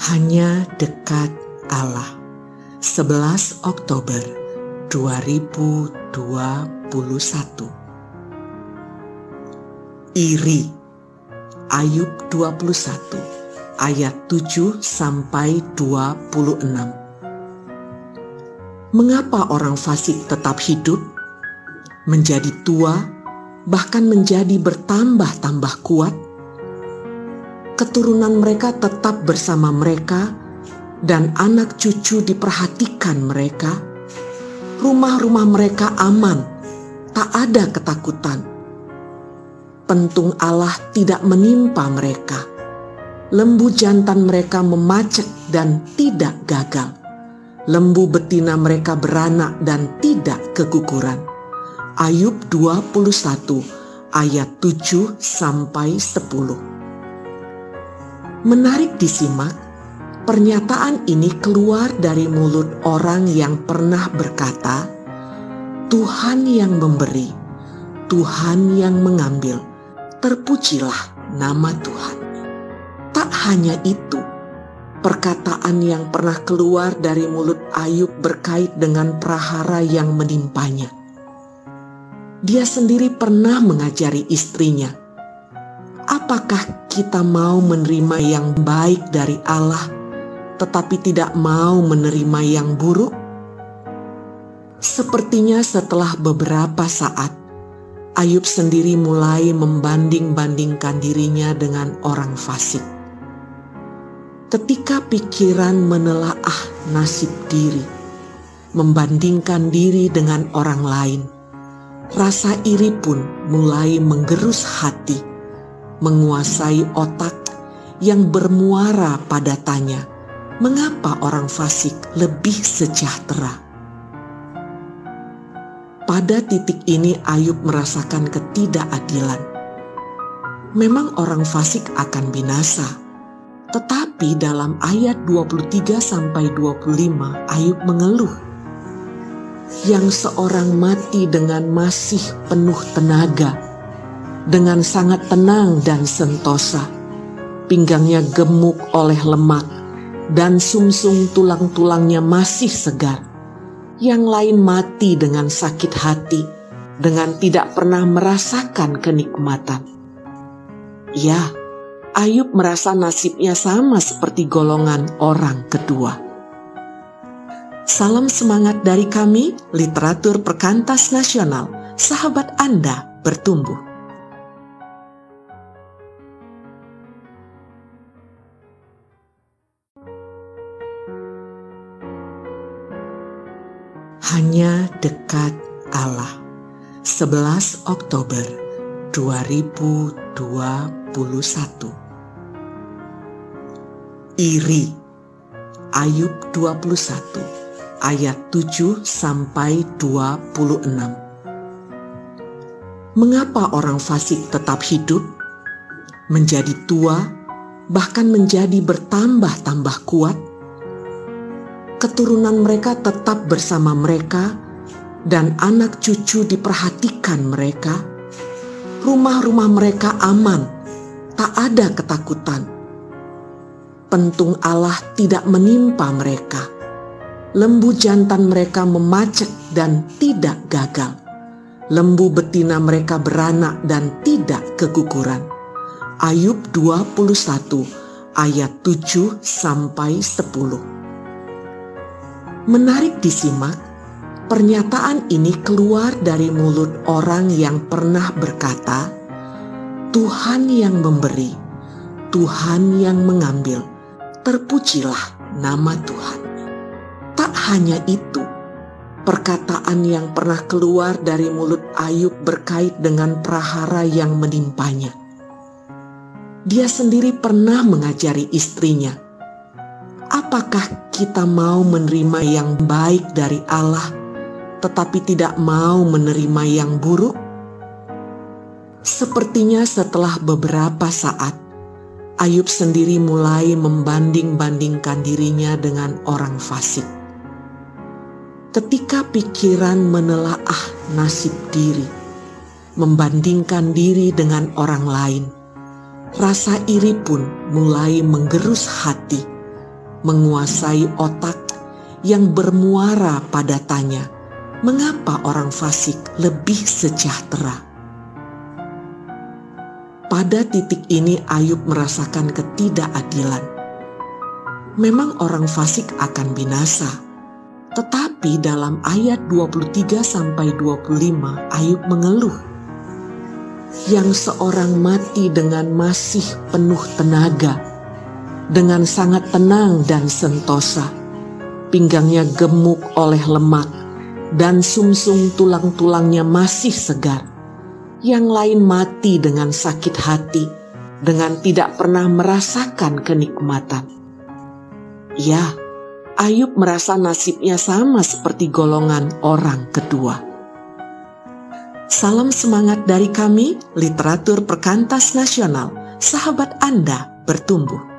Hanya dekat Allah. 11 Oktober 2021. Iri. Ayub 21 ayat 7 sampai 26. Mengapa orang fasik tetap hidup, menjadi tua, bahkan menjadi bertambah-tambah kuat? Keturunan mereka tetap bersama mereka, dan anak cucu diperhatikan mereka. Rumah-rumah mereka aman, tak ada ketakutan. Pentung Allah tidak menimpa mereka. Lembu jantan mereka memacet dan tidak gagal. Lembu betina mereka beranak dan tidak keguguran. Ayub 21 ayat 7 sampai 10. Menarik disimak, pernyataan ini keluar dari mulut orang yang pernah berkata, "Tuhan yang memberi, Tuhan yang mengambil, terpujilah nama Tuhan." Tak hanya itu, perkataan yang pernah keluar dari mulut Ayub berkait dengan prahara yang menimpanya. Dia sendiri pernah mengajari istrinya Apakah kita mau menerima yang baik dari Allah, tetapi tidak mau menerima yang buruk? Sepertinya setelah beberapa saat, Ayub sendiri mulai membanding-bandingkan dirinya dengan orang fasik. Ketika pikiran menelaah nasib diri, membandingkan diri dengan orang lain, rasa iri pun mulai menggerus hati menguasai otak yang bermuara pada tanya, mengapa orang fasik lebih sejahtera? Pada titik ini Ayub merasakan ketidakadilan. Memang orang fasik akan binasa. Tetapi dalam ayat 23 sampai 25 Ayub mengeluh yang seorang mati dengan masih penuh tenaga dengan sangat tenang dan sentosa. Pinggangnya gemuk oleh lemak dan sumsum tulang-tulangnya masih segar. Yang lain mati dengan sakit hati, dengan tidak pernah merasakan kenikmatan. Ya, Ayub merasa nasibnya sama seperti golongan orang kedua. Salam semangat dari kami, literatur perkantas nasional. Sahabat Anda bertumbuh. Hanya dekat Allah. 11 Oktober 2021. Iri. Ayub 21 ayat 7 sampai 26. Mengapa orang fasik tetap hidup, menjadi tua, bahkan menjadi bertambah-tambah kuat? Keturunan mereka tetap bersama mereka, dan anak cucu diperhatikan mereka. Rumah-rumah mereka aman, tak ada ketakutan. Pentung Allah tidak menimpa mereka. Lembu jantan mereka memacet dan tidak gagal. Lembu betina mereka beranak dan tidak keguguran. Ayub 21 ayat 7 sampai 10. Menarik disimak, pernyataan ini keluar dari mulut orang yang pernah berkata, "Tuhan yang memberi, Tuhan yang mengambil, terpujilah nama Tuhan." Tak hanya itu, perkataan yang pernah keluar dari mulut Ayub berkait dengan prahara yang menimpanya. Dia sendiri pernah mengajari istrinya, "Apakah kita mau menerima yang baik dari Allah, tetapi tidak mau menerima yang buruk? Sepertinya setelah beberapa saat, Ayub sendiri mulai membanding-bandingkan dirinya dengan orang fasik. Ketika pikiran menelaah nasib diri, membandingkan diri dengan orang lain, rasa iri pun mulai menggerus hati menguasai otak yang bermuara pada tanya, mengapa orang fasik lebih sejahtera? Pada titik ini Ayub merasakan ketidakadilan. Memang orang fasik akan binasa. Tetapi dalam ayat 23 sampai 25 Ayub mengeluh yang seorang mati dengan masih penuh tenaga, dengan sangat tenang dan sentosa pinggangnya gemuk oleh lemak, dan sumsum tulang-tulangnya masih segar. Yang lain mati dengan sakit hati, dengan tidak pernah merasakan kenikmatan. Ya, Ayub merasa nasibnya sama seperti golongan orang kedua. Salam semangat dari kami, literatur perkantas nasional, sahabat Anda bertumbuh.